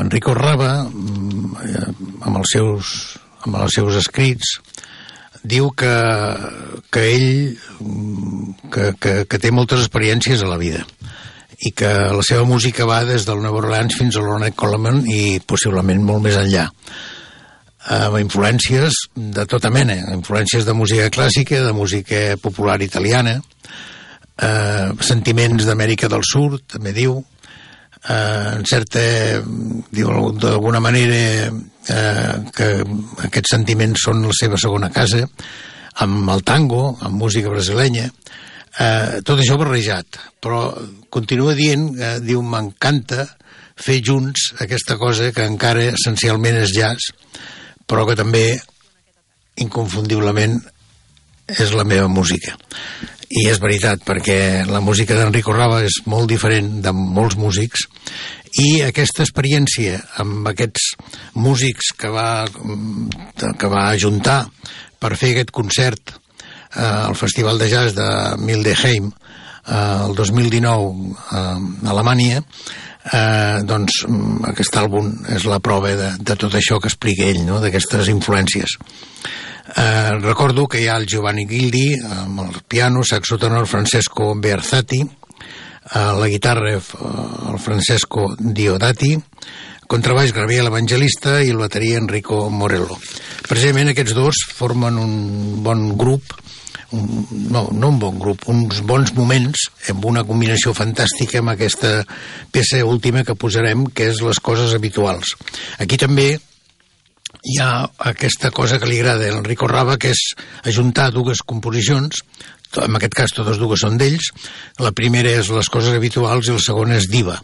Enrico Raba, mm, amb els seus, amb els seus escrits, diu que, que ell mm, que, que, que té moltes experiències a la vida i que la seva música va des del New Orleans fins a l'Ornette Coleman i possiblement molt més enllà. Amb influències de tota mena, influències de música clàssica, de música popular italiana, eh, sentiments d'Amèrica del Sud, també diu, eh, en certa, d'alguna manera eh, que aquests sentiments són la seva segona casa, amb el tango, amb música brasilenya, eh, tot això barrejat, però continua dient, eh, diu, m'encanta fer junts aquesta cosa que encara essencialment és jazz, però que també inconfundiblement és la meva música. I és veritat, perquè la música d'Enrico Rava és molt diferent de molts músics i aquesta experiència amb aquests músics que va, que va ajuntar per fer aquest concert eh, al Festival de Jazz de Mildheim eh, el 2019 eh, a Alemanya eh, doncs mm, aquest àlbum és la prova de, de tot això que explica ell, no? d'aquestes influències. Eh, recordo que hi ha el Giovanni Gildi amb el piano, saxo tenor Francesco Bearzati, eh, la guitarra eh, el Francesco Diodati, contrabaix Gabriel Evangelista i el bateria Enrico Morello. Precisament aquests dos formen un bon grup un, no, no un bon grup, uns bons moments amb una combinació fantàstica amb aquesta peça última que posarem, que és les coses habituals. Aquí també hi ha aquesta cosa que li agrada a Enrico Rava, que és ajuntar dues composicions, en aquest cas totes dues són d'ells, la primera és les coses habituals i la segona és diva.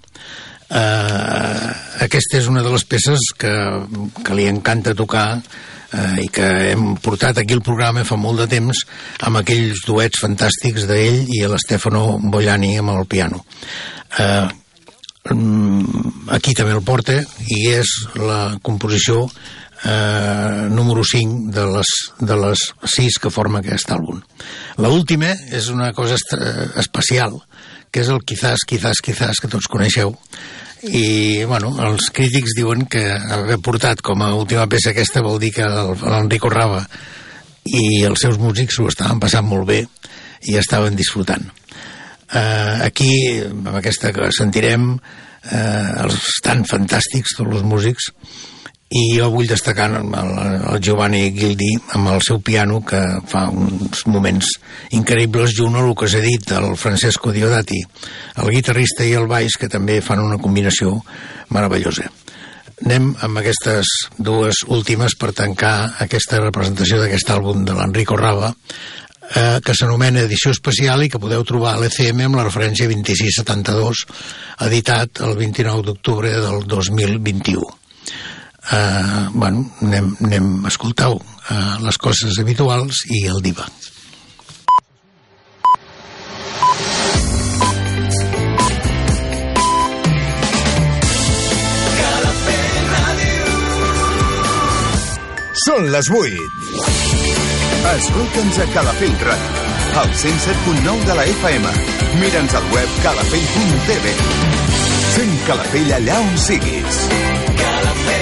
Uh, aquesta és una de les peces que, que li encanta tocar eh, i que hem portat aquí el programa fa molt de temps amb aquells duets fantàstics d'ell i l'Estefano Bollani amb el piano. Eh, mm, aquí també el porta i és la composició eh, número 5 de les, de les 6 que forma aquest àlbum. La última és una cosa especial, que és el Quizás, Quizás, Quizás, que tots coneixeu, i bueno, els crítics diuen que haver portat com a última peça aquesta vol dir que l'Enrico Rava i els seus músics ho estaven passant molt bé i estaven disfrutant. Uh, aquí, amb aquesta que sentirem, uh, els tan fantàstics, tots els músics, i jo vull destacar el, el Giovanni Gildi amb el seu piano que fa uns moments increïbles junt a el que s'ha dit el Francesco Diodati el guitarrista i el baix que també fan una combinació meravellosa. Anem amb aquestes dues últimes per tancar aquesta representació d'aquest àlbum de l'Enrico Rava eh, que s'anomena edició especial i que podeu trobar a l'ECM amb la referència 2672 editat el 29 d'octubre del 2021 eh, bueno, anem, anem escoltau eh, les coses habituals i el diva. Són les 8. Escolta'ns a Calafell Ràdio, al 107.9 de la FM. Mira'ns al web calafell.tv. Fem Calafell allà on siguis. Calafell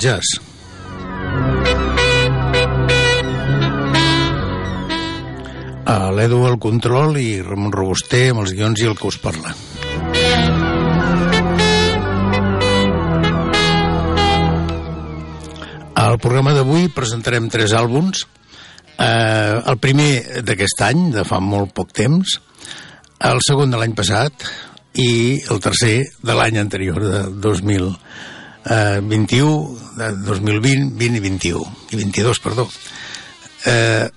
Jazz. A l'Edu al control i Ramon Robuster amb els guions i el que us parla. Al programa d'avui presentarem tres àlbums. Eh, el primer d'aquest any, de fa molt poc temps, el segon de l'any passat i el tercer de l'any anterior, de 2000 eh, 21, de 2020, 20 i 21, i 22, perdó. Eh,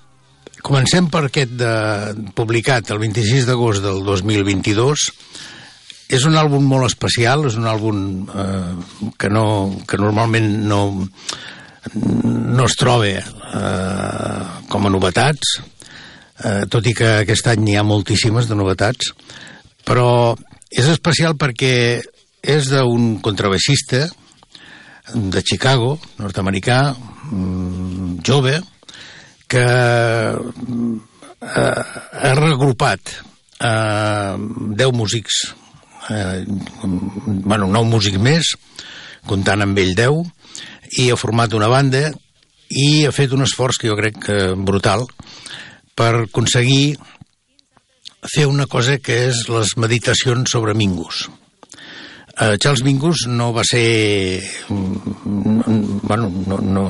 comencem per aquest de, publicat el 26 d'agost del 2022. És un àlbum molt especial, és un àlbum eh, que, no, que normalment no, no es troba eh, com a novetats, eh, tot i que aquest any n'hi ha moltíssimes de novetats, però és especial perquè és d'un contrabaixista, de Chicago, nord-americà, mm, jove, que eh, ha regrupat eh, 10 músics, eh, bueno, 9 músics més, comptant amb ell 10, i ha format una banda i ha fet un esforç que jo crec que brutal per aconseguir fer una cosa que és les meditacions sobre Mingus Uh, Charles Mingus no va ser... Mm, bueno, no, no,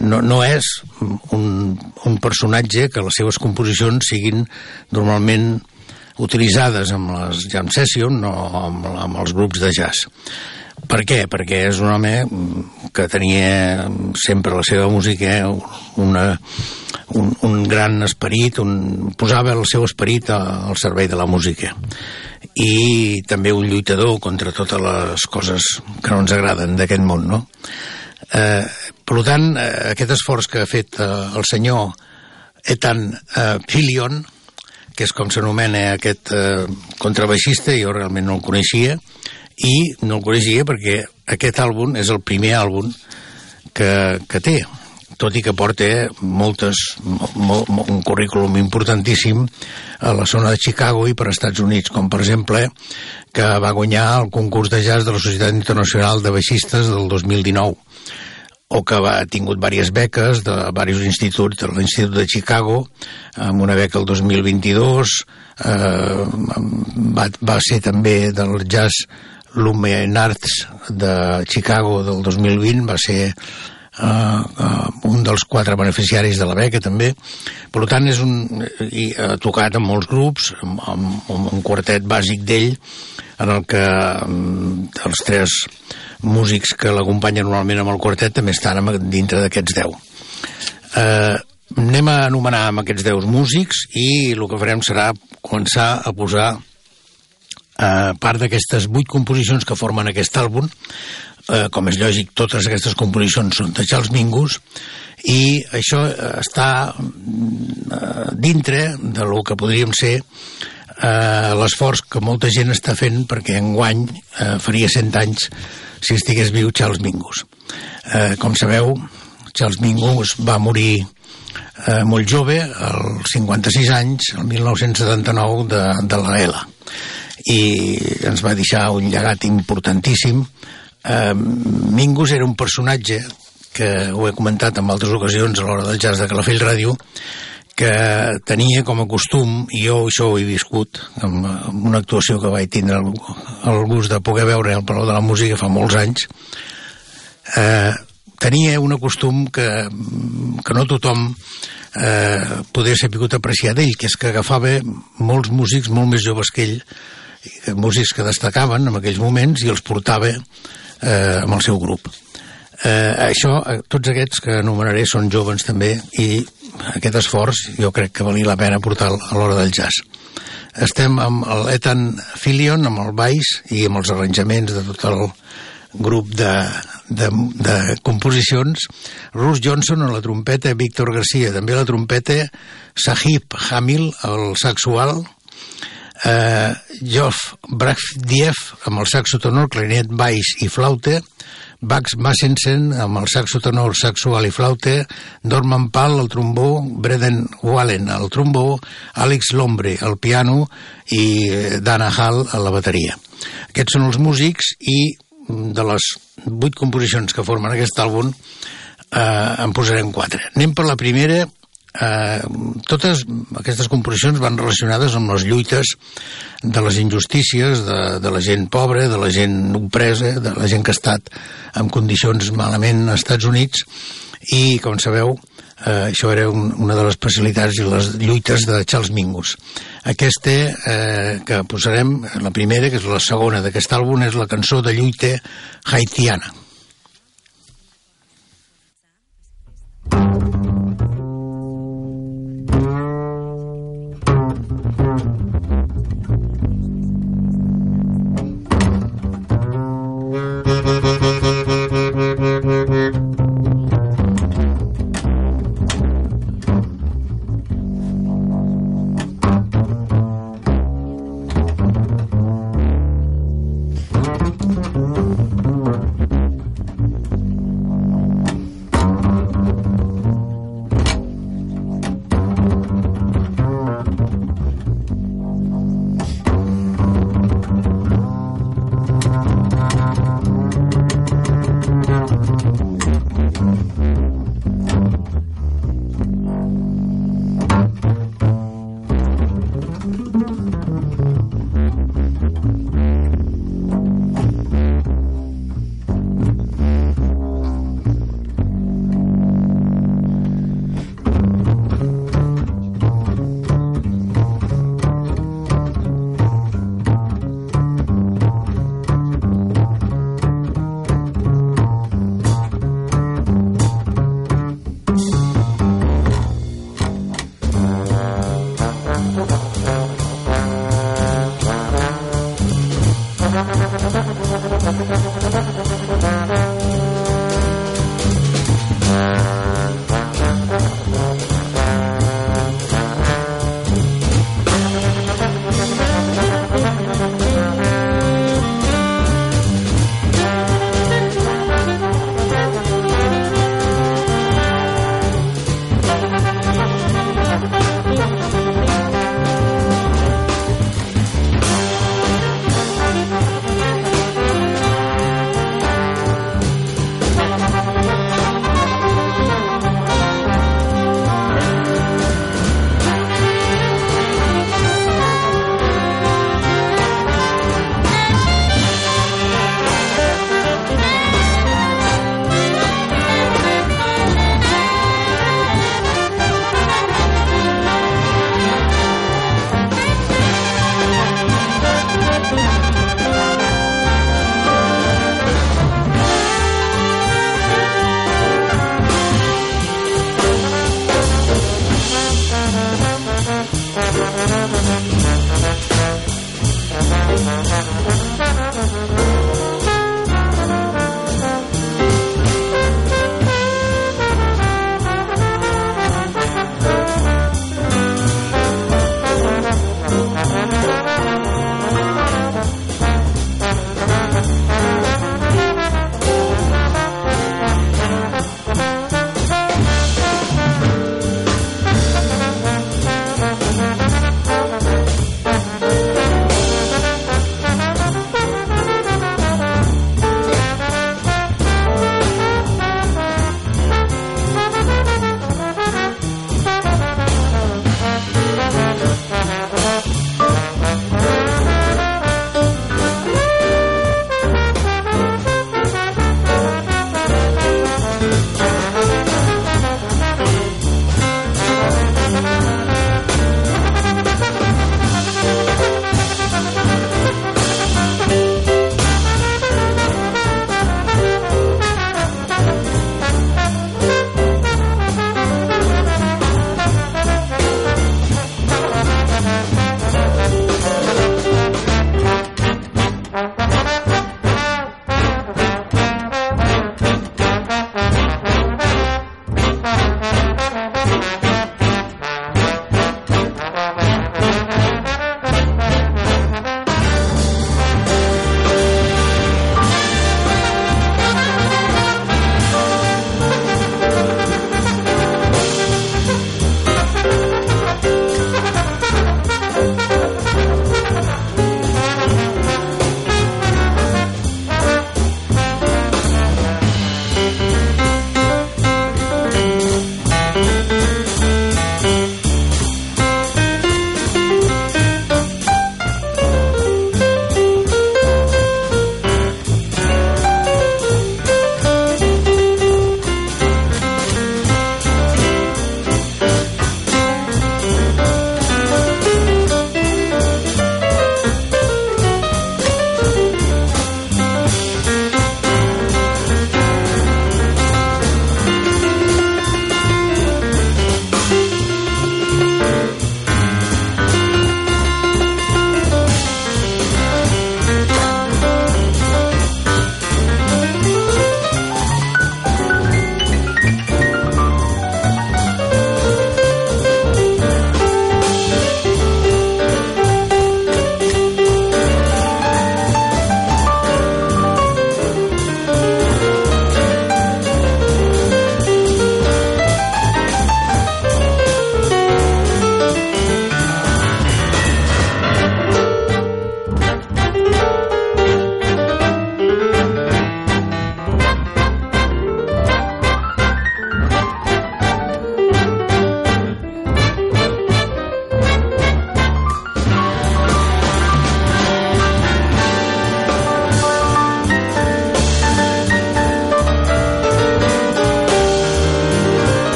no, no és un, un personatge que les seves composicions siguin normalment utilitzades amb les jam sessions o amb, amb els grups de jazz. Per què? Perquè és un home que tenia sempre la seva música una, un, un gran esperit, un, posava el seu esperit al servei de la música i també un lluitador contra totes les coses que no ens agraden d'aquest món, no? Eh, per tant, eh, aquest esforç que ha fet eh, el senyor Ethan eh, Filion, que és com s'anomena aquest eh, contrabaixista, jo realment no el coneixia, i no el coneixia perquè aquest àlbum és el primer àlbum que, que té tot i que porta moltes, molt, molt, un currículum importantíssim a la zona de Chicago i per als Estats Units, com per exemple que va guanyar el concurs de jazz de la Societat Internacional de Baixistes del 2019 o que va, ha tingut diverses beques de diversos instituts, de l'Institut de Chicago, amb una beca el 2022, eh, va, va ser també del jazz Lumen Arts de Chicago del 2020, va ser uh, uh, un dels quatre beneficiaris de la beca també. Per tant és un i ha tocat amb molts grups amb, amb, un quartet bàsic d'ell en el que um, els tres músics que l'acompanyen normalment amb el quartet també estan dintre d'aquests deu. Uh, anem a anomenar amb aquests deu músics i el que farem serà començar a posar a part d'aquestes vuit composicions que formen aquest àlbum, eh, com és lògic, totes aquestes composicions són de Charles Mingus i això està eh, dintre de lo que podríem ser eh, l'esforç que molta gent està fent perquè enguany eh, faria 100 anys si estigués viu Charles Mingus. Eh, com sabeu, Charles Mingus va morir eh, molt jove, als 56 anys, el 1979, de, de la ELA. I ens va deixar un llegat importantíssim eh, Mingus era un personatge que ho he comentat en altres ocasions a l'hora del jazz de Calafell Ràdio que tenia com a costum, i jo això ho he viscut amb, una actuació que vaig tindre el, el gust de poder veure al Palau de la Música fa molts anys, eh, tenia un costum que, que no tothom eh, poder ser pogut apreciar d'ell, que és que agafava molts músics molt més joves que ell, músics que destacaven en aquells moments i els portava eh, amb el seu grup. Eh, això, eh, tots aquests que anomenaré són joves també i aquest esforç jo crec que valia la pena portar a l'hora del jazz. Estem amb l'Ethan Filion, amb el baix i amb els arranjaments de tot el grup de, de, de composicions, Russ Johnson a la trompeta, Víctor Garcia també a la trompeta, Sahib Hamil, el sexual, eh, Joff Brachdiev amb el saxo tenor, clarinet, baix i flauta, Bax Massensen amb el saxo tenor, sexual i flauta, Norman Pal al trombó, Breden Wallen al trombó, Alex Lombre al piano. I eh, Dana Hall a la bateria. Aquests són els músics i de les vuit composicions que formen aquest àlbum, eh, en posarem quatre. Anem per la primera, eh, totes aquestes composicions van relacionades amb les lluites de les injustícies, de, de la gent pobra, de la gent opresa, de la gent que ha estat en condicions malament als Estats Units, i, com sabeu, eh, això era un, una de les especialitats i les lluites de Charles Mingus. Aquesta eh, que posarem, la primera, que és la segona d'aquest àlbum, és la cançó de lluita haitiana. eh,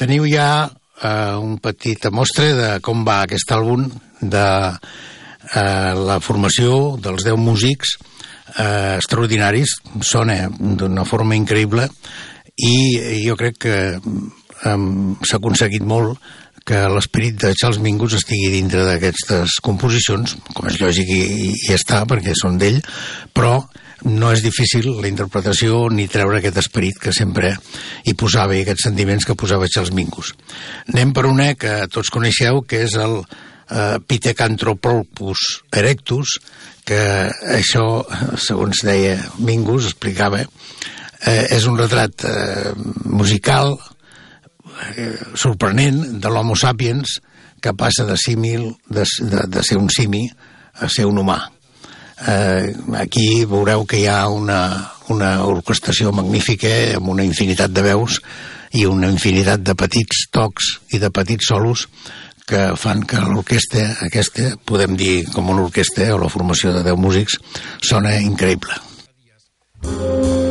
teniu ja eh, un petit mostre de com va aquest àlbum de eh, la formació dels 10 músics eh, extraordinaris, sona d'una forma increïble i jo crec que eh, s'ha aconseguit molt que l'esperit de Charles Mingus estigui dintre d'aquestes composicions, com és lògic i, i està, perquè són d'ell, però no és difícil la interpretació ni treure aquest esperit que sempre hi posava i aquests sentiments que posava Charles Mingus. Anem per una que tots coneixeu, que és el eh, Pithecanthropus erectus, que això, segons deia Mingus, explicava, eh, és un retrat eh, musical eh, sorprenent de l'Homo sapiens que passa de símil, de, de, de ser un simi a ser un humà eh, aquí veureu que hi ha una, una orquestació magnífica amb una infinitat de veus i una infinitat de petits tocs i de petits solos que fan que l'orquestra aquesta, podem dir com una orquestra o la formació de 10 músics, sona increïble. Eh,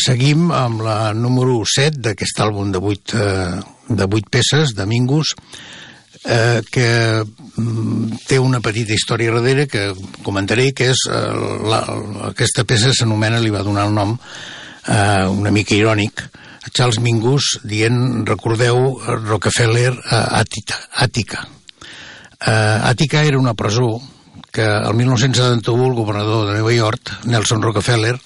seguim amb la número 7 d'aquest àlbum de 8, eh, de 8 peces, de Mingus, eh, que mm, té una petita història darrere que comentaré, que és eh, la, aquesta peça s'anomena, li va donar el nom eh, una mica irònic, Charles Mingus dient, recordeu, Rockefeller a Àtica. Àtica. Eh, Àtica era una presó que el 1971 el governador de Nova York, Nelson Rockefeller,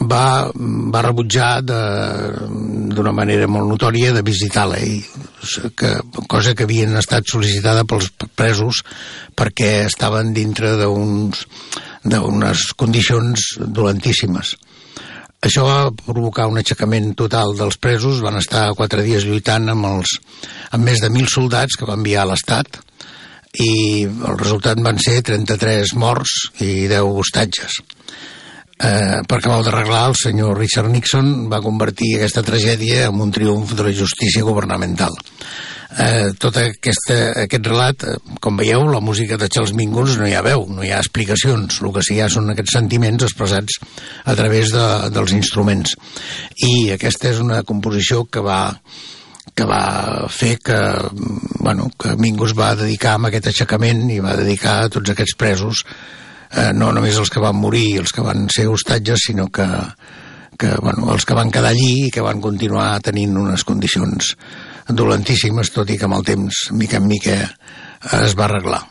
va, va rebutjar d'una manera molt notòria de visitar-la, que, cosa que havien estat sol·licitada pels presos perquè estaven dintre d'unes condicions dolentíssimes. Això va provocar un aixecament total dels presos, van estar quatre dies lluitant amb, els, amb més de mil soldats que va enviar a l'Estat i el resultat van ser 33 morts i 10 hostatges eh, per acabar d'arreglar, el senyor Richard Nixon va convertir aquesta tragèdia en un triomf de la justícia governamental. Eh, tot aquesta, aquest relat, eh, com veieu, la música de Charles Mingus no hi ha veu, no hi ha explicacions, el que sí hi ha són aquests sentiments expressats a través de, dels instruments. I aquesta és una composició que va que va fer que, bueno, que Mingus va dedicar amb aquest aixecament i va dedicar a tots aquests presos eh, no només els que van morir, els que van ser hostatges, sinó que, que bueno, els que van quedar allí i que van continuar tenint unes condicions dolentíssimes, tot i que amb el temps, mica en mica, es va arreglar.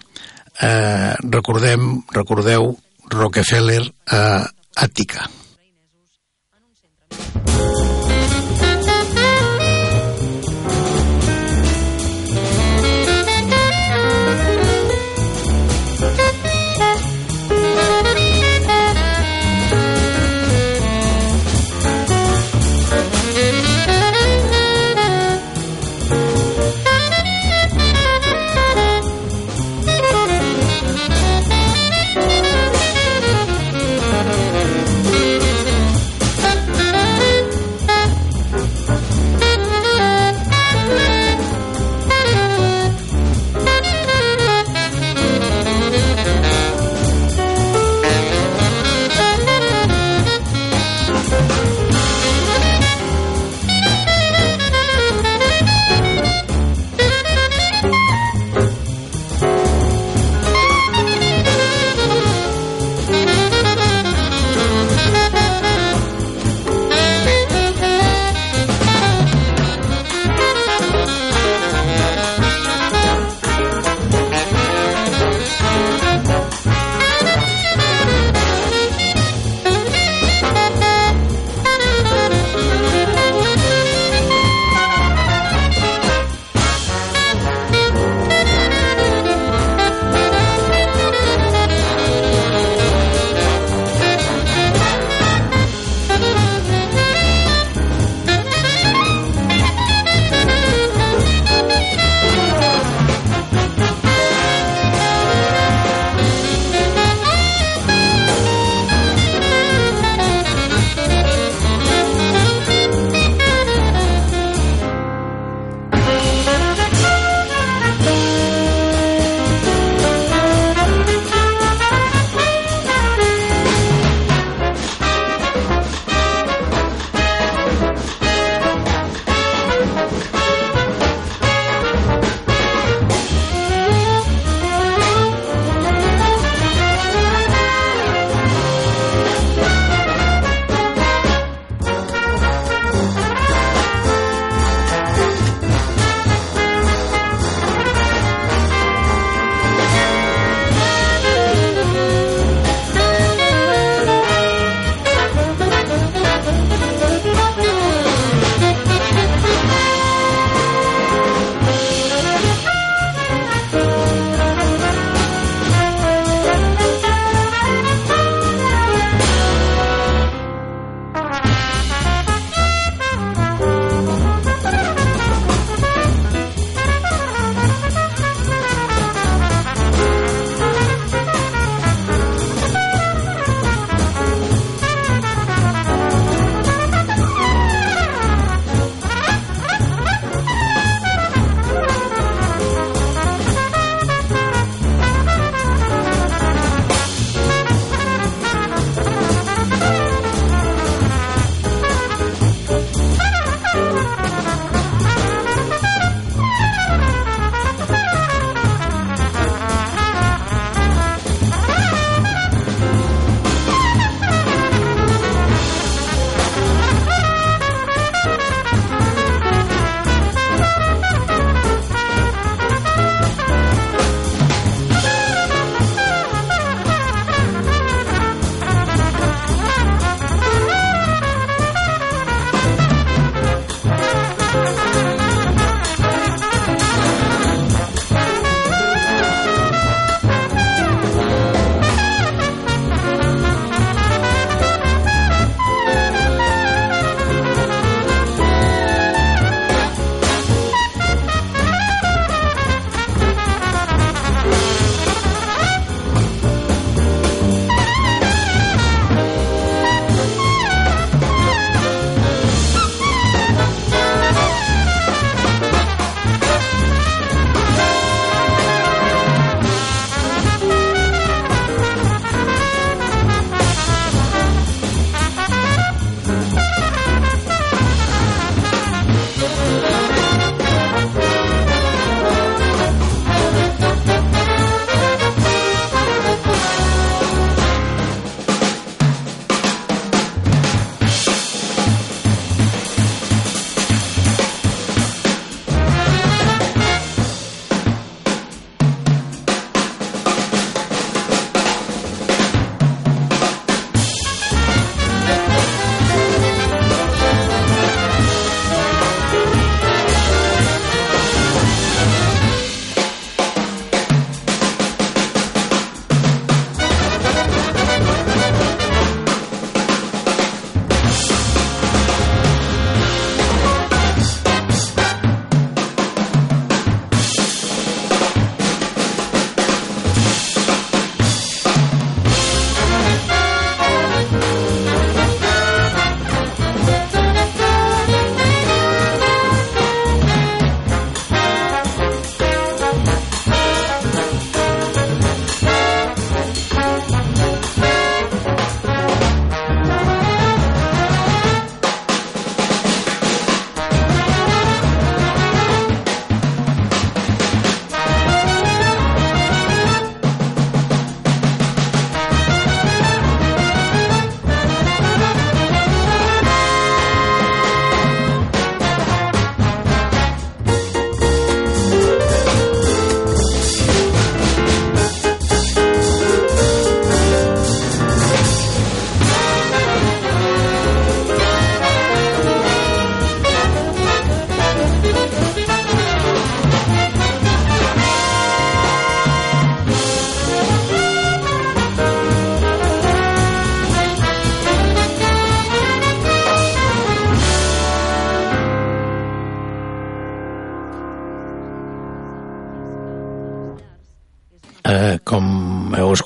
Eh, recordem, recordeu Rockefeller a Àtica. Eh,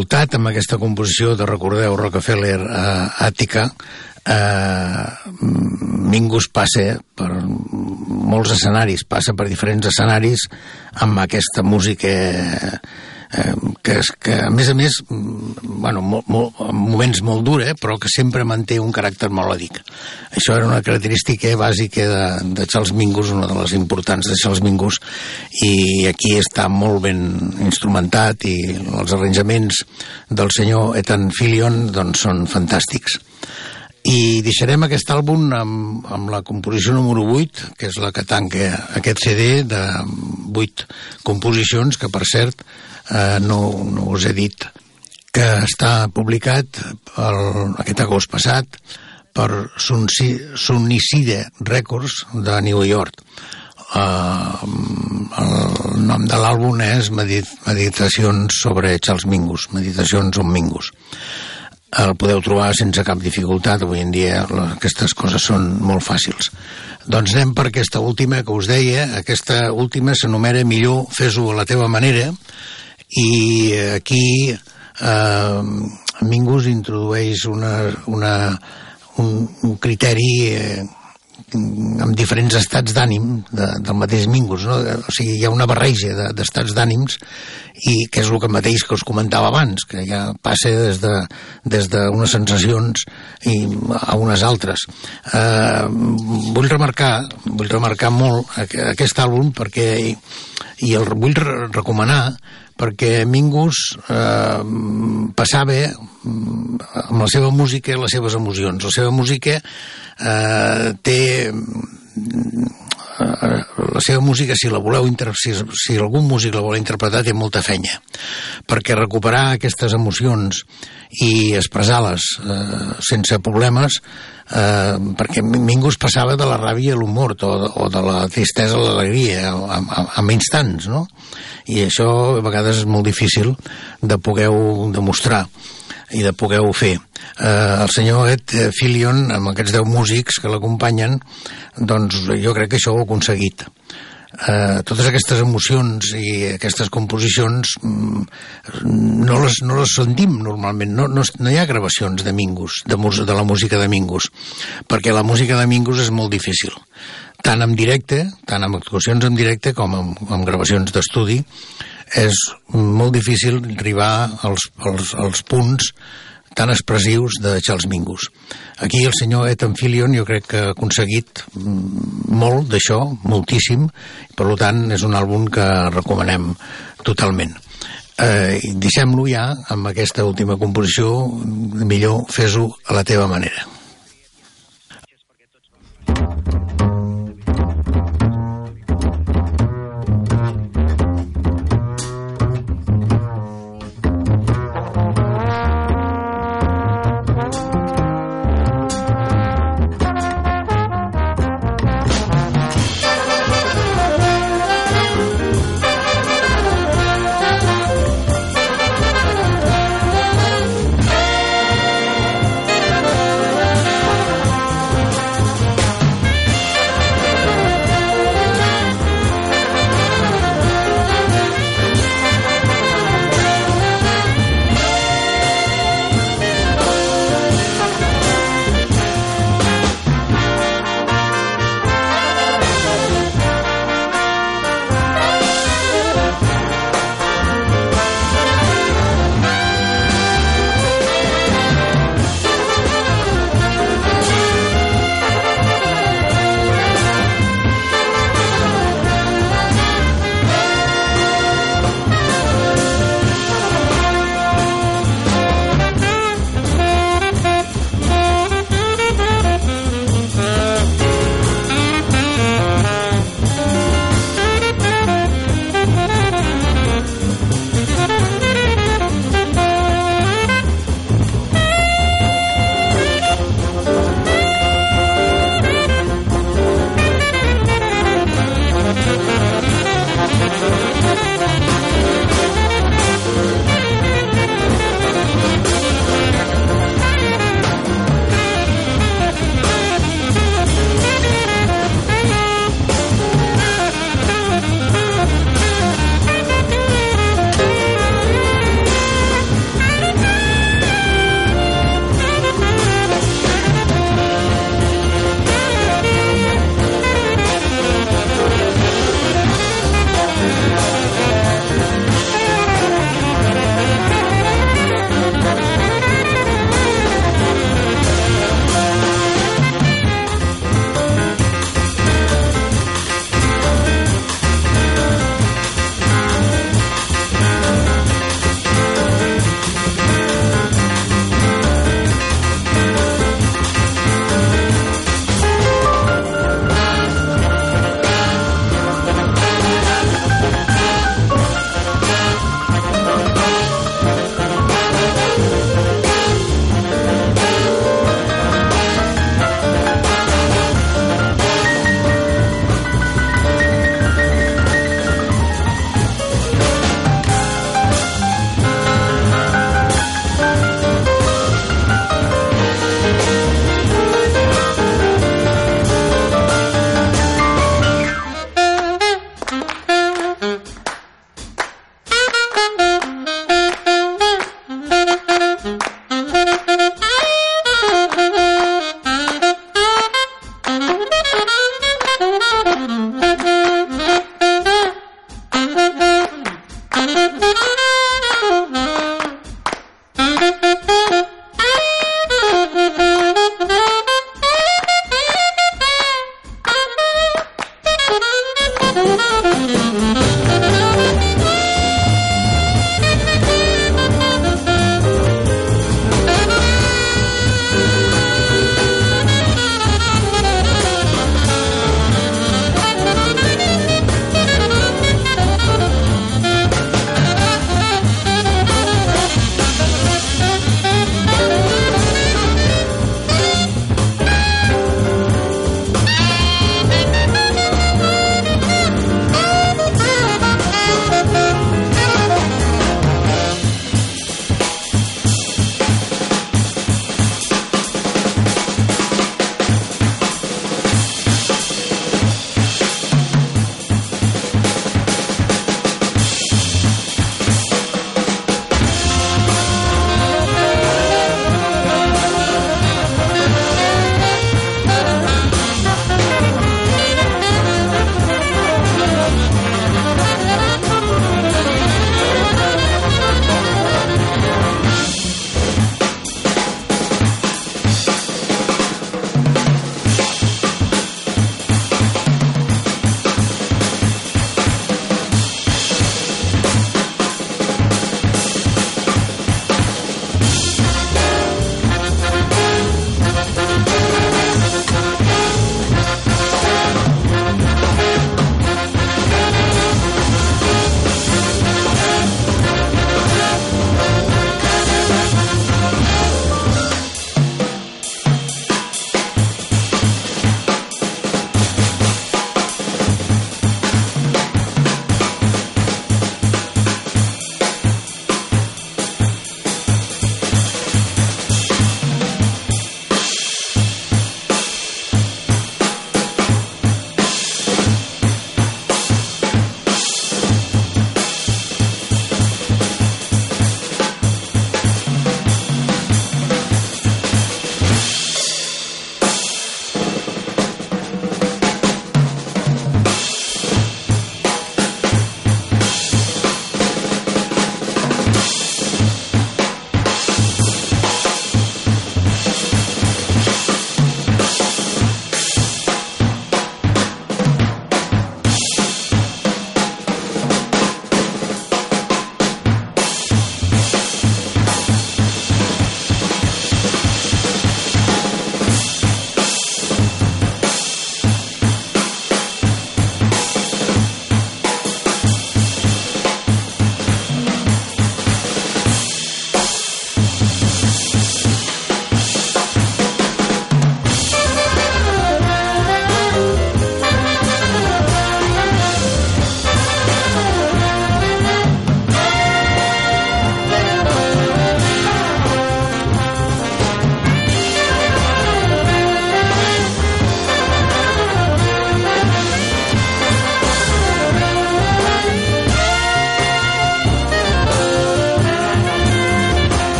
escoltat amb aquesta composició de Recordeu Rockefeller a eh, Àtica, eh, Mingus passa per molts escenaris, passa per diferents escenaris amb aquesta música eh, que, que a més a més bueno, molt, molt, en moments molt dura eh, però que sempre manté un caràcter melòdic. Això era una característica bàsica de, de Charles Mingus una de les importants de Charles Mingus i aquí està molt ben instrumentat i els arranjaments del senyor Ethan Fillion doncs són fantàstics i deixarem aquest àlbum amb, amb la composició número 8 que és la que tanca aquest CD de 8 composicions que per cert eh, no, no us he dit que està publicat el, aquest agost passat per Sunicide Records de New York. Uh, el nom de l'àlbum és Meditacions sobre Charles Mingus Meditacions on Mingus el podeu trobar sense cap dificultat. Avui en dia aquestes coses són molt fàcils. Doncs anem per aquesta última que us deia. Aquesta última s'anomena Millor fes-ho a la teva manera i aquí eh, Mingus introdueix una, una, un, un criteri eh, amb diferents estats d'ànim de, del mateix Mingus, no? o sigui, hi ha una barreja d'estats de, d'ànims i que és el que mateix que us comentava abans, que ja passa des de des d'unes sensacions i a unes altres. Eh, vull remarcar, vull remarcar molt aquest àlbum perquè i el vull recomanar perquè Mingus eh, passava amb la seva música les seves emocions. La seva música eh, té eh, la seva música, si la voleu si, si algun músic la vol interpretar, té molta fenya. Perquè recuperar aquestes emocions i expressar-les eh, sense problemes, eh, perquè Mingus passava de la ràbia a l'humor, o, o de la tristesa a l'alegria, en instants, no? I això a vegades és molt difícil de poder demostrar i de poder-ho fer. Eh, el senyor Ed Fillion, amb aquests deu músics que l'acompanyen, doncs jo crec que això ho ha aconseguit. Eh, totes aquestes emocions i aquestes composicions mm, no, les, no les sentim normalment, no, no, no hi ha gravacions de Mingus, de, de la música de Mingus, perquè la música de Mingus és molt difícil tant en directe, tant amb actuacions en directe com amb, amb gravacions d'estudi, és molt difícil arribar als, als, als punts tan expressius de Charles Mingus. Aquí el senyor Ethan Fillion jo crec que ha aconseguit molt d'això, moltíssim, per tant és un àlbum que recomanem totalment. Eh, Deixem-lo ja amb aquesta última composició, millor fes-ho a la teva manera.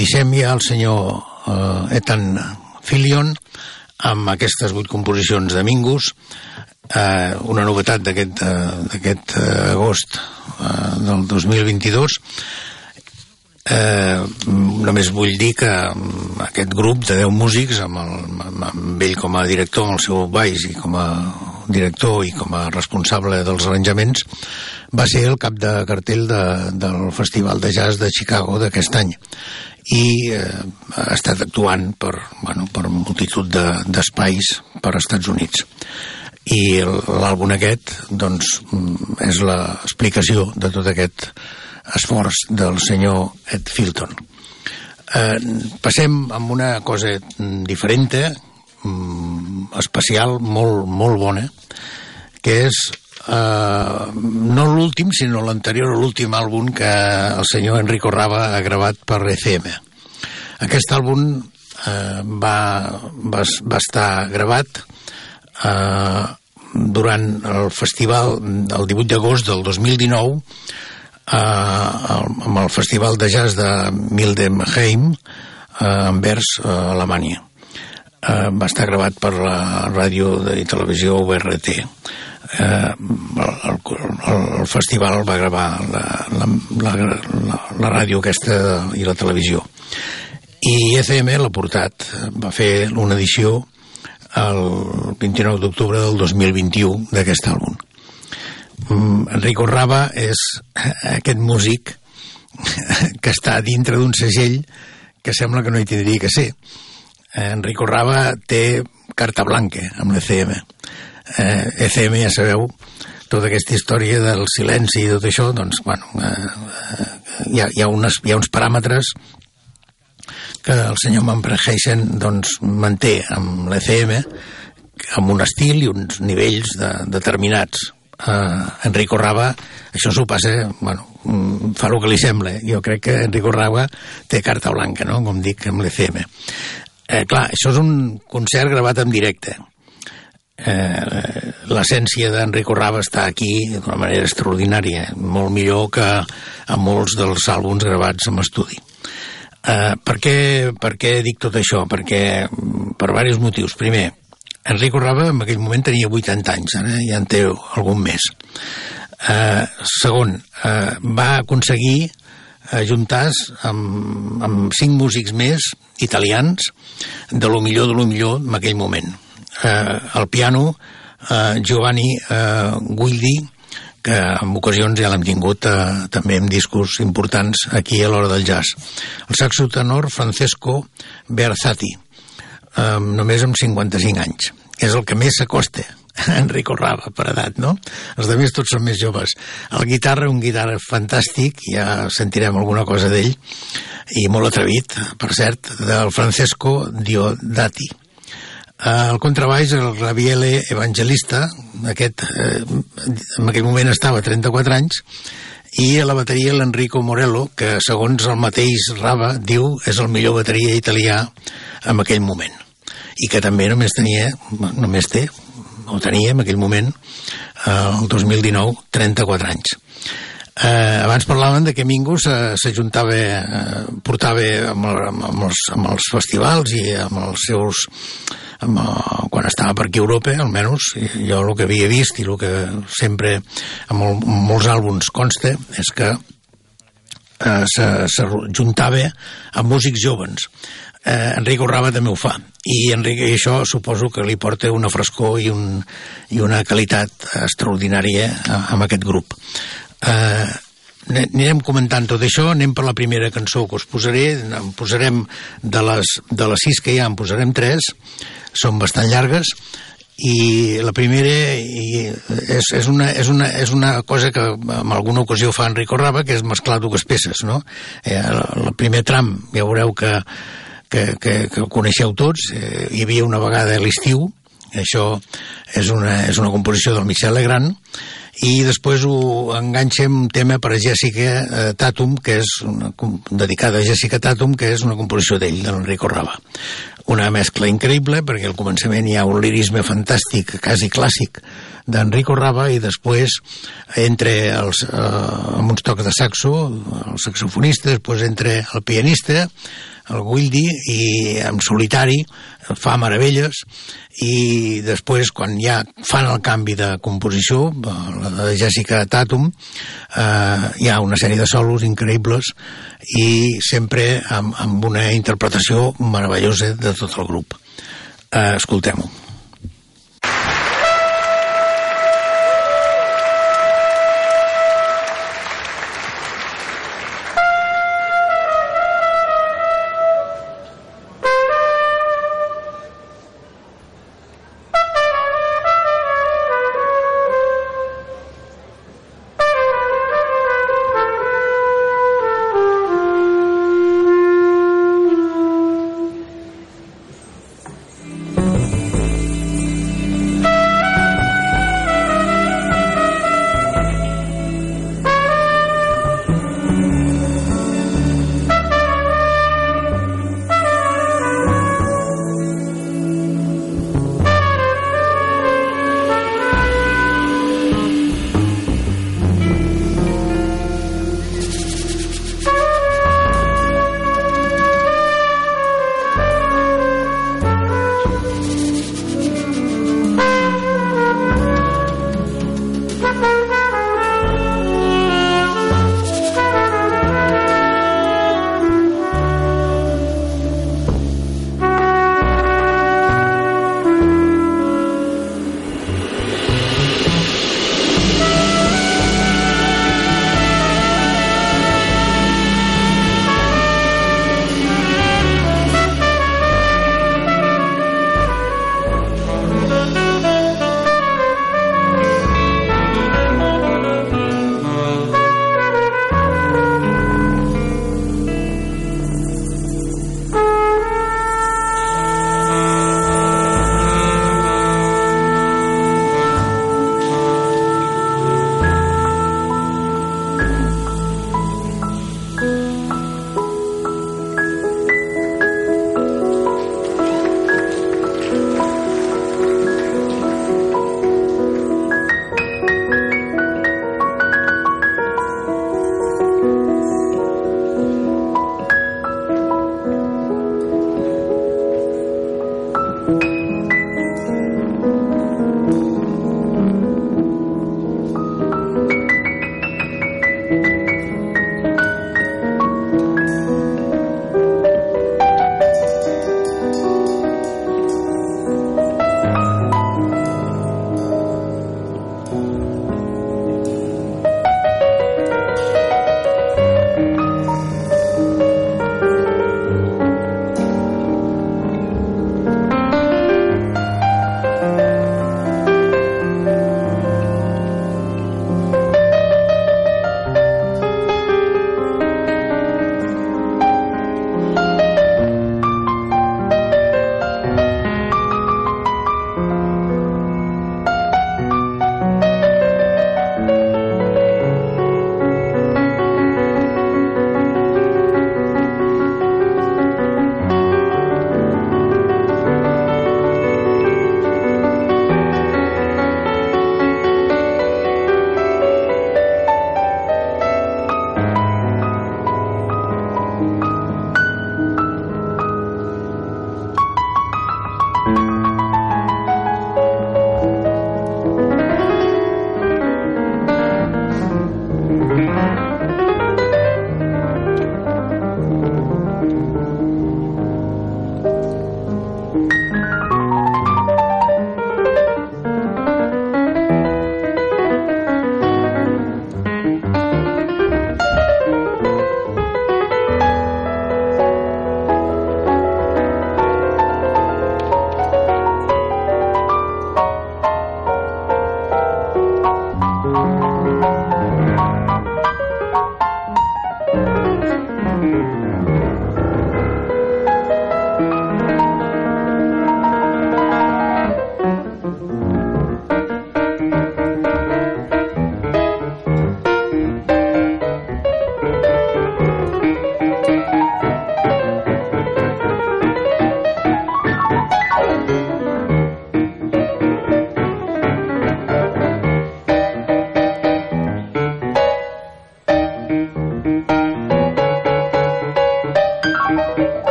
Deixem ja el senyor uh, Ethan Filion amb aquestes vuit composicions de Mingus, uh, una novetat d'aquest uh, agost uh, del 2022, Eh, només vull dir que aquest grup de 10 músics amb, el, amb ell com a director amb el seu baix i com a director i com a responsable dels arranjaments va ser el cap de cartell de, del Festival de Jazz de Chicago d'aquest any i eh, ha estat actuant per, bueno, per multitud d'espais de, per Estats Units i l'àlbum aquest doncs és l'explicació de tot aquest esforç del senyor Ed Filton. Eh, passem amb una cosa diferent, mm, especial, molt, molt bona, que és eh, no l'últim, sinó l'anterior a l'últim àlbum que el senyor Enrico Rava ha gravat per ECM. Aquest àlbum eh, va, va, va estar gravat eh, durant el festival del 18 d'agost del 2019 eh, amb el Festival de Jazz de Mildemheim a Anvers, a Alemanya. Eh, va estar gravat per la ràdio i televisió URT. Eh, el, el, el festival va gravar la, la, la, la, la ràdio aquesta i la televisió. I ECM l'ha portat, va fer una edició el 29 d'octubre del 2021 d'aquest àlbum. Mm, Enrico Rava és aquest músic que està dintre d'un segell que sembla que no hi tindria que ser. Eh, Enrico Rava té carta blanca amb l'ECM. Eh, ECM, ja sabeu, tota aquesta història del silenci i tot això, doncs, bueno, eh, hi, ha, hi, ha unes, hi ha uns paràmetres que el senyor Manfred doncs, manté amb l'ECM amb un estil i uns nivells de, determinats eh, Enrico Rava això s'ho passa, bueno, mm, fa el que li sembla. Jo crec que Enrico Rava té carta blanca, no?, com dic, amb l'ECM. Eh, clar, això és un concert gravat en directe. Eh, L'essència d'Enrico Rava està aquí d'una manera extraordinària, molt millor que a molts dels àlbums gravats en estudi. Eh, per, què, per què dic tot això? Perquè, per diversos motius. Primer, Enrico Rava en aquell moment tenia 80 anys, ara ja en té algun més. Uh, segon, uh, va aconseguir ajuntar-se amb, amb cinc músics més italians de lo millor de lo millor en aquell moment. Uh, al piano, uh, Giovanni uh, Guidi, que en ocasions ja l'hem tingut uh, també en discos importants aquí a l'hora del jazz. El saxo tenor Francesco Berzati, um, només amb 55 anys. És el que més s'acosta Enrico Rava per edat, no? Els de més tots són més joves. El guitarra, un guitarra fantàstic, ja sentirem alguna cosa d'ell, i molt atrevit, per cert, del Francesco Diodati. El contrabaix, el Raviele Evangelista, aquest, eh, en aquell moment estava a 34 anys, i a la bateria l'Enrico Morello, que segons el mateix Rava diu és el millor bateria italià en aquell moment i que també només tenia, només té, o tenia en aquell moment, eh, el 2019, 34 anys. Eh, abans parlaven de que Mingus eh, s'ajuntava, eh, portava amb, amb, els, amb els festivals i amb els seus quan estava per aquí a Europa, almenys, jo el que havia vist i el que sempre amb, el, amb molts àlbums consta és que eh, se, se juntava amb músics joves eh, Enrico Rava també ho fa. I Enrique, i això suposo que li porta una frescor i, un, i una qualitat extraordinària amb aquest grup. Eh, anirem comentant tot això, anem per la primera cançó que us posaré, en posarem de les, de les sis que hi ha, en posarem tres, són bastant llargues, i la primera i és, és, una, és, una, és una cosa que en alguna ocasió fa Enrico Rava, que és mesclar dues peces, no? Eh, el, el primer tram, ja veureu que que, que, que coneixeu tots. Eh, hi havia una vegada a l'estiu, això és una, és una composició del Michel Legrand, i després ho enganxa un tema per a Jessica eh, Tatum, que és una, dedicada a Jessica Tatum, que és una composició d'ell, de l'Enrico Rava. Una mescla increïble, perquè al començament hi ha un lirisme fantàstic, quasi clàssic, d'Enrico Rava i després entre els, eh, amb uns tocs de saxo, el saxofonista, després entre el pianista, el Wildy, i en solitari fa meravelles, i després, quan ja fan el canvi de composició, la de Jessica Tatum, eh, hi ha una sèrie de solos increïbles i sempre amb, amb una interpretació meravellosa de tot el grup. Eh, Escoltem-ho.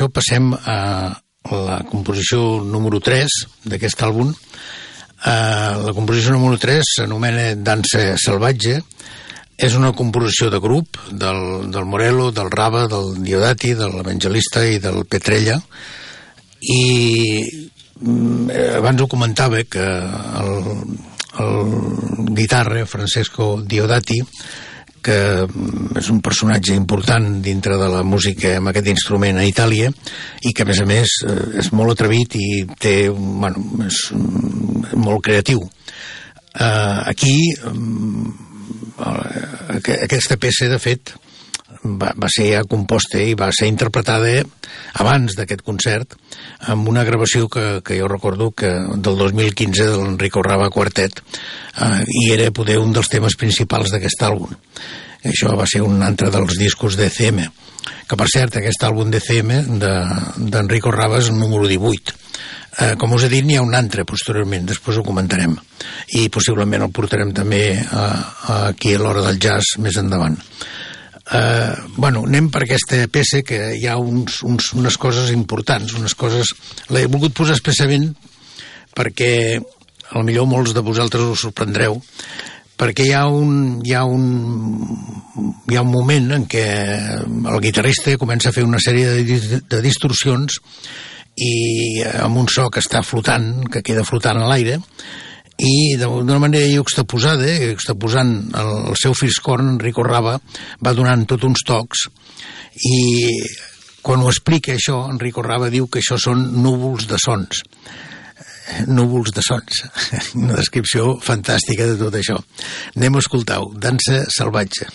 D'això passem a la composició número 3 d'aquest àlbum. Uh, la composició número 3 s'anomena Dansa Salvatge, és una composició de grup del, del Morelo, del Rava, del Diodati, de l'Evangelista i del Petrella i mm, abans ho comentava que el, el guitarra Francesco Diodati que és un personatge important dintre de la música amb aquest instrument a Itàlia i que a més a més eh, és molt atrevit i té, bueno, és molt creatiu. Uh, aquí uh, aquesta peça de fet va, va ser ja composta i va ser interpretada abans d'aquest concert amb una gravació que, que jo recordo que del 2015 de l'Enrico Rava Quartet eh, i era poder un dels temes principals d'aquest àlbum. Això va ser un altre dels discos d'ECM, que per cert aquest àlbum d'ECM d'Enrico de, el número 18. Eh, com us he dit, n'hi ha un altre posteriorment, després ho comentarem. I possiblement el portarem també a aquí a l'hora del jazz més endavant. Eh, bueno, anem per aquesta peça que hi ha uns, uns, unes coses importants, unes coses... L'he volgut posar especialment perquè a lo millor molts de vosaltres us sorprendreu perquè hi ha un, hi ha un, hi ha un moment en què el guitarrista comença a fer una sèrie de, de distorsions i amb un so que està flotant, que queda flotant a l'aire, i d'una manera juxtaposada, juxtaposant el, el seu fiscorn, Enrico Rava, va donant tot uns tocs i quan ho explica això, Enrico Rava diu que això són núvols de sons núvols de sons. Una descripció fantàstica de tot això. Anem a escoltar-ho. Dansa salvatge.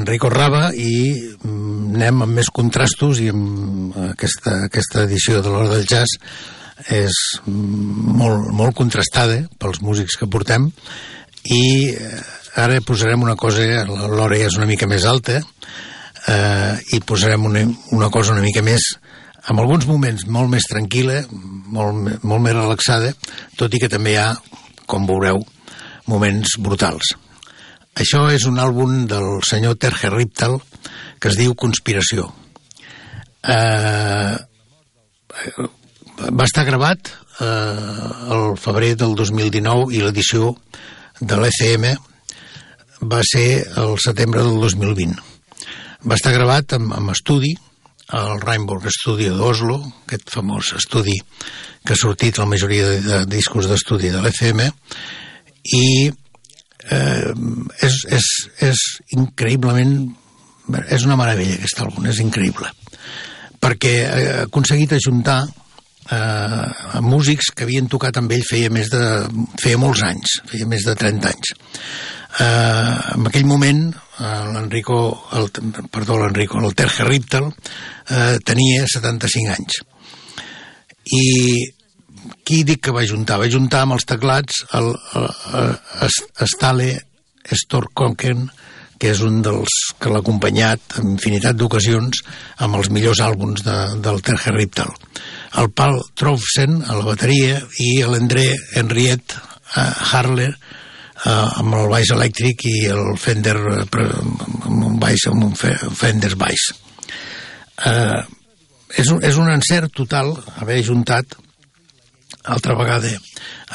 Enrico Raba i mm, anem amb més contrastos i amb aquesta, aquesta edició de l'Hora del Jazz és molt, molt contrastada pels músics que portem i eh, ara posarem una cosa, l'hora ja és una mica més alta eh, i posarem una, una cosa una mica més en alguns moments molt més tranquil·la, molt, molt més relaxada, tot i que també hi ha, com veureu, moments brutals. Això és un àlbum del senyor Terje Riptal que es diu Conspiració. Eh, va estar gravat eh, el febrer del 2019 i l'edició de l'ECM va ser el setembre del 2020. Va estar gravat amb, amb estudi al Rainbow Studio d'Oslo, aquest famós estudi que ha sortit la majoria de, de discos d'estudi de l'ECM, i eh, és, és, és increïblement... És una meravella aquest àlbum, és increïble. Perquè ha aconseguit ajuntar eh, músics que havien tocat amb ell feia més de feia molts anys, feia més de 30 anys. Eh, en aquell moment eh, l'Enrico, el, perdó, l'Enrico, el Terje Riptal eh, tenia 75 anys. I qui dic que va juntar? Va juntar amb els teclats el, el, el, el Stale Storkonken, que és un dels que l'ha acompanyat en infinitat d'ocasions amb els millors àlbums de, del Terje Riptal el Paul Troufsen a la bateria i l'André Henriette uh, Harler uh, amb el baix elèctric i el Fender uh, amb un baix amb un Fender baix uh, és, un, és un encert total haver juntat altra vegada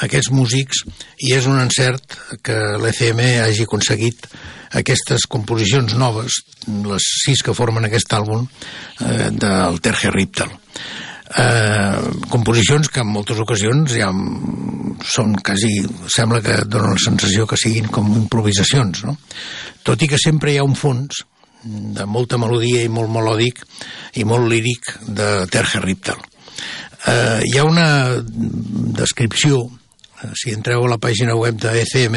aquests músics i és un encert que l'ECM hagi aconseguit aquestes composicions noves, les sis que formen aquest àlbum eh, del Terje Riptal eh, composicions que en moltes ocasions ja són quasi, sembla que donen la sensació que siguin com improvisacions, no? Tot i que sempre hi ha un fons de molta melodia i molt melòdic i molt líric de Terje Riptal. Eh, hi ha una descripció, eh, si entreu a la pàgina web de ECM,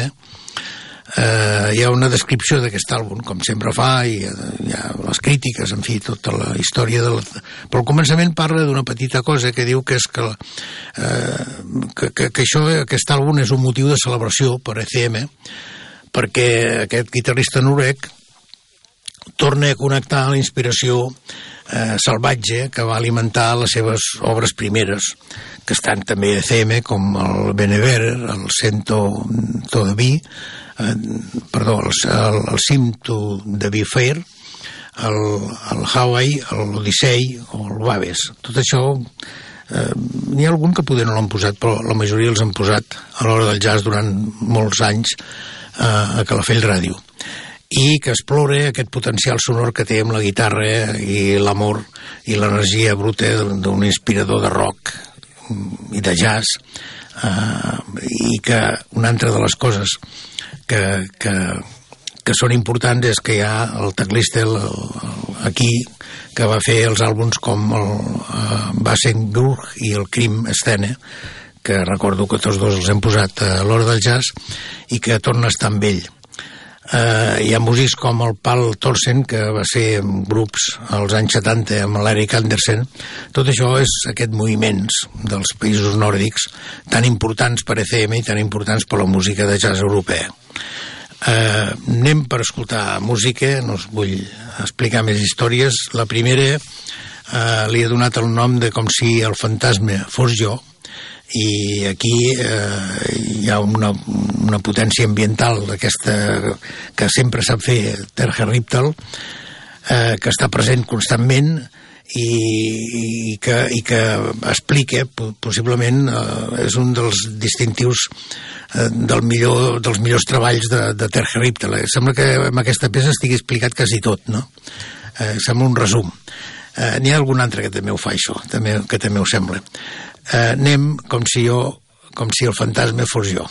eh, hi ha una descripció d'aquest àlbum, com sempre fa, i eh, hi ha les crítiques, en fi, tota la història del... Però al començament parla d'una petita cosa que diu que és que, eh, que, que, que això, aquest àlbum és un motiu de celebració per ECM, perquè aquest guitarrista noruec torna a connectar la inspiració eh, salvatge que va alimentar les seves obres primeres, que estan també a ECM, com el Benever, el Cento Todaví, eh, perdó, el, el, el Simto de Bifair, el, el Hawaii, l'Odissei o el Babes. Tot això eh, n'hi ha algun que poder no l'han posat, però la majoria els han posat a l'hora del jazz durant molts anys eh, a Calafell Ràdio i que explora aquest potencial sonor que té amb la guitarra i l'amor i l'energia bruta d'un inspirador de rock i de jazz eh, i que una altra de les coses que, que, que són importants és que hi ha el teclista el, el, aquí que va fer els àlbums com el uh, Bassengurg i el Crim Stene que recordo que tots dos els hem posat a l'hora del jazz i que torna a estar amb ell Uh, hi ha músics com el Pal Torsen, que va ser en grups als anys 70 amb l'Eric Andersen. Tot això és aquest moviments dels països nòrdics tan importants per ECM i tan importants per la música de jazz europea. Uh, anem per escoltar música, no us vull explicar més històries. La primera uh, li he donat el nom de com si el fantasma fos jo, i aquí eh, hi ha una, una potència ambiental d'aquesta que sempre sap fer Terje Riptal eh, que està present constantment i, i, que, i que explica possiblement eh, és un dels distintius eh, del millor, dels millors treballs de, de Terje Riptal. Eh, sembla que amb aquesta peça estigui explicat quasi tot no? eh, sembla un resum. Eh, n'hi ha algun altre que també ho fa això també, que també ho sembla eh, anem com si jo com si el fantasma fos jo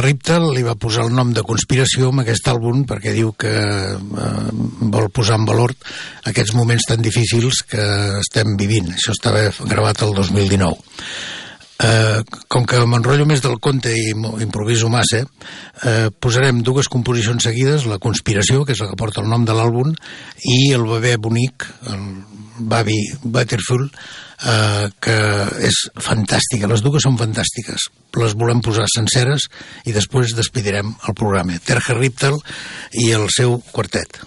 Riptal li va posar el nom de conspiració amb aquest àlbum perquè diu que eh, vol posar en valor aquests moments tan difícils que estem vivint. Això estava gravat el 2019. Eh, com que m'enrotllo més del conte i improviso massa, eh, posarem dues composicions seguides, La conspiració, que és la que porta el nom de l'àlbum, i El bebè bonic, el Babi Butterfull, eh, que és fantàstica. Les dues són fantàstiques. Les volem posar senceres i després despedirem el programa. Terje Riptal i el seu quartet.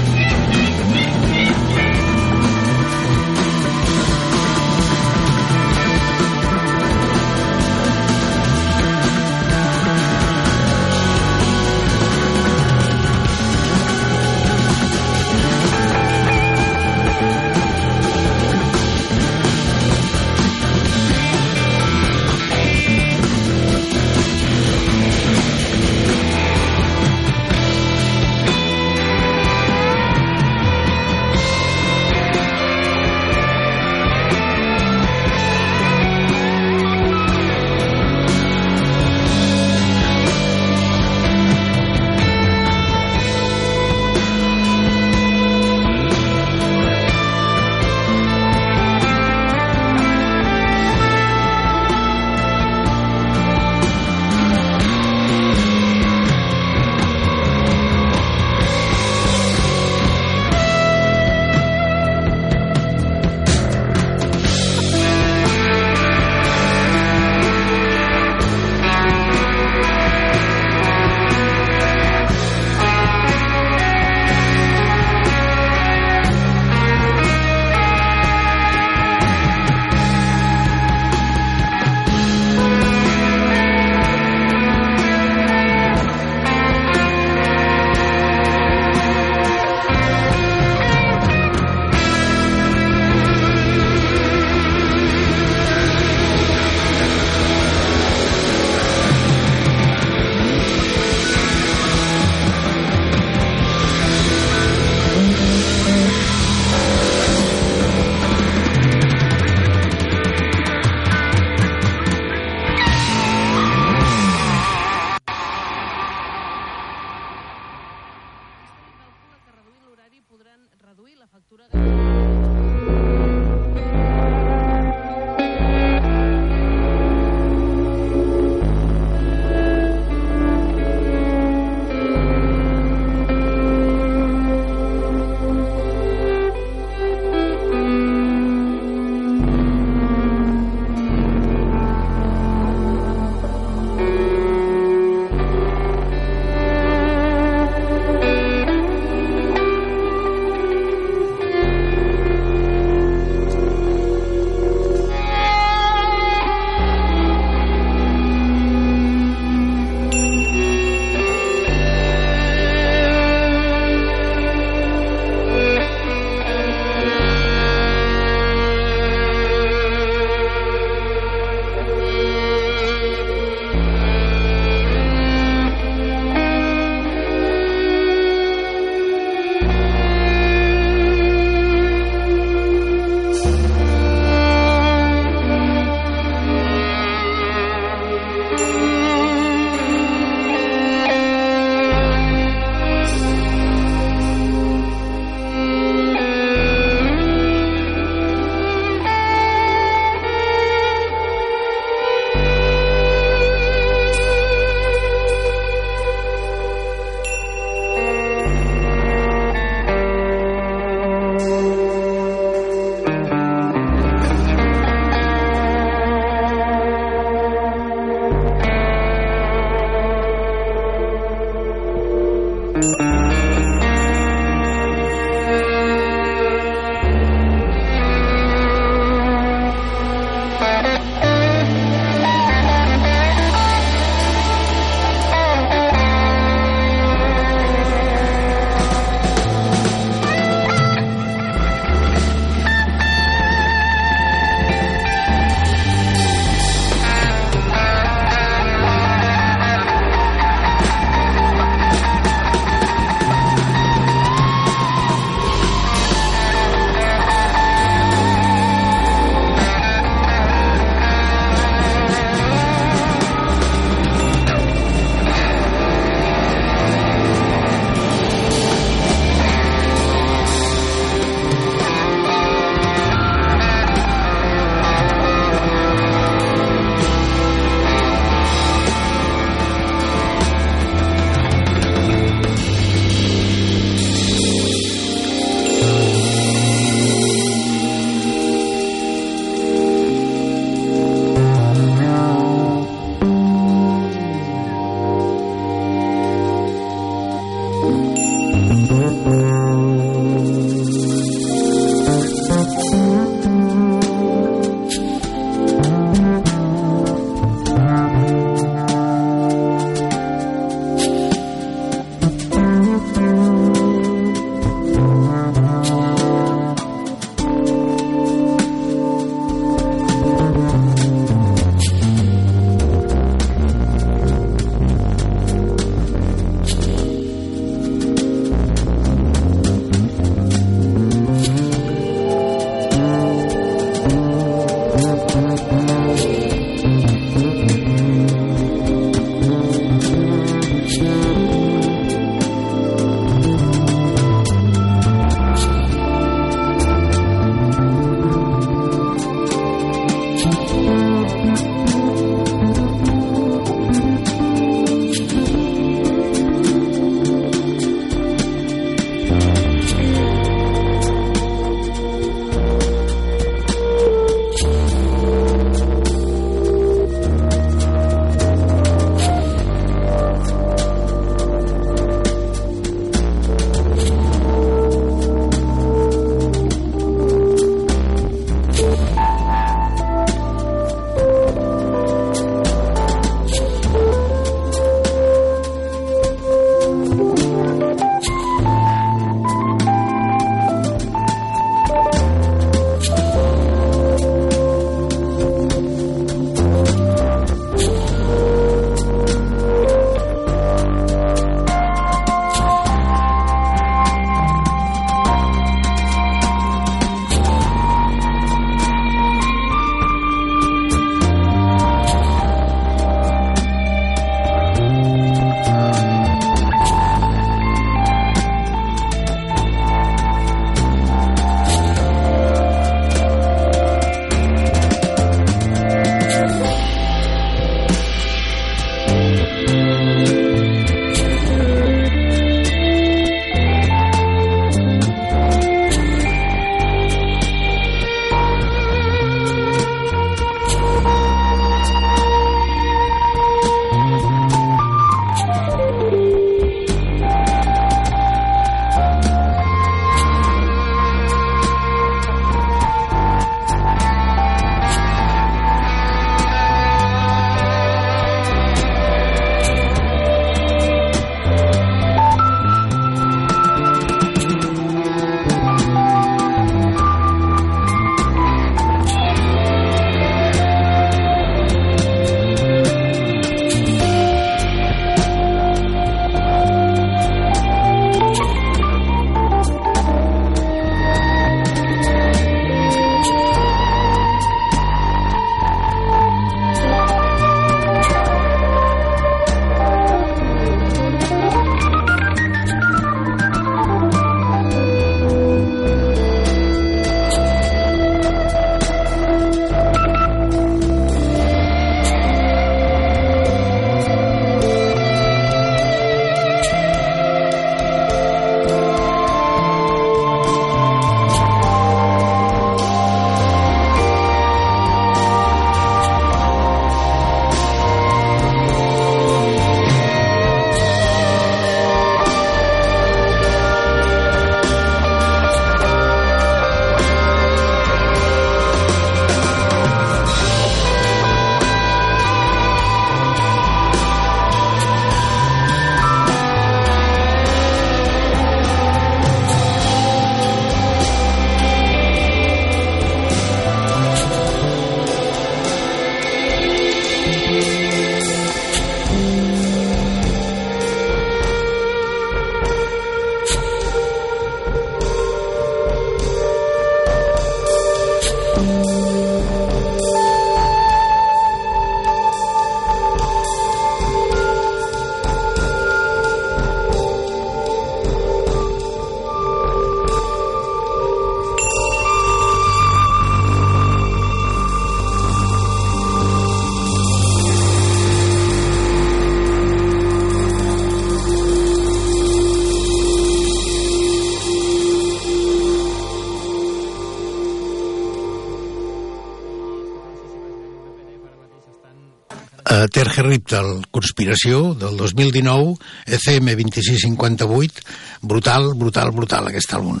Conspiració, del 2019, ECM 2658, brutal, brutal, brutal, aquest àlbum.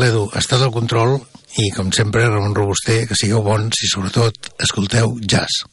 L'Edu està del control i, com sempre, Ramon Robuster, que sigueu bons i, sobretot, escolteu jazz.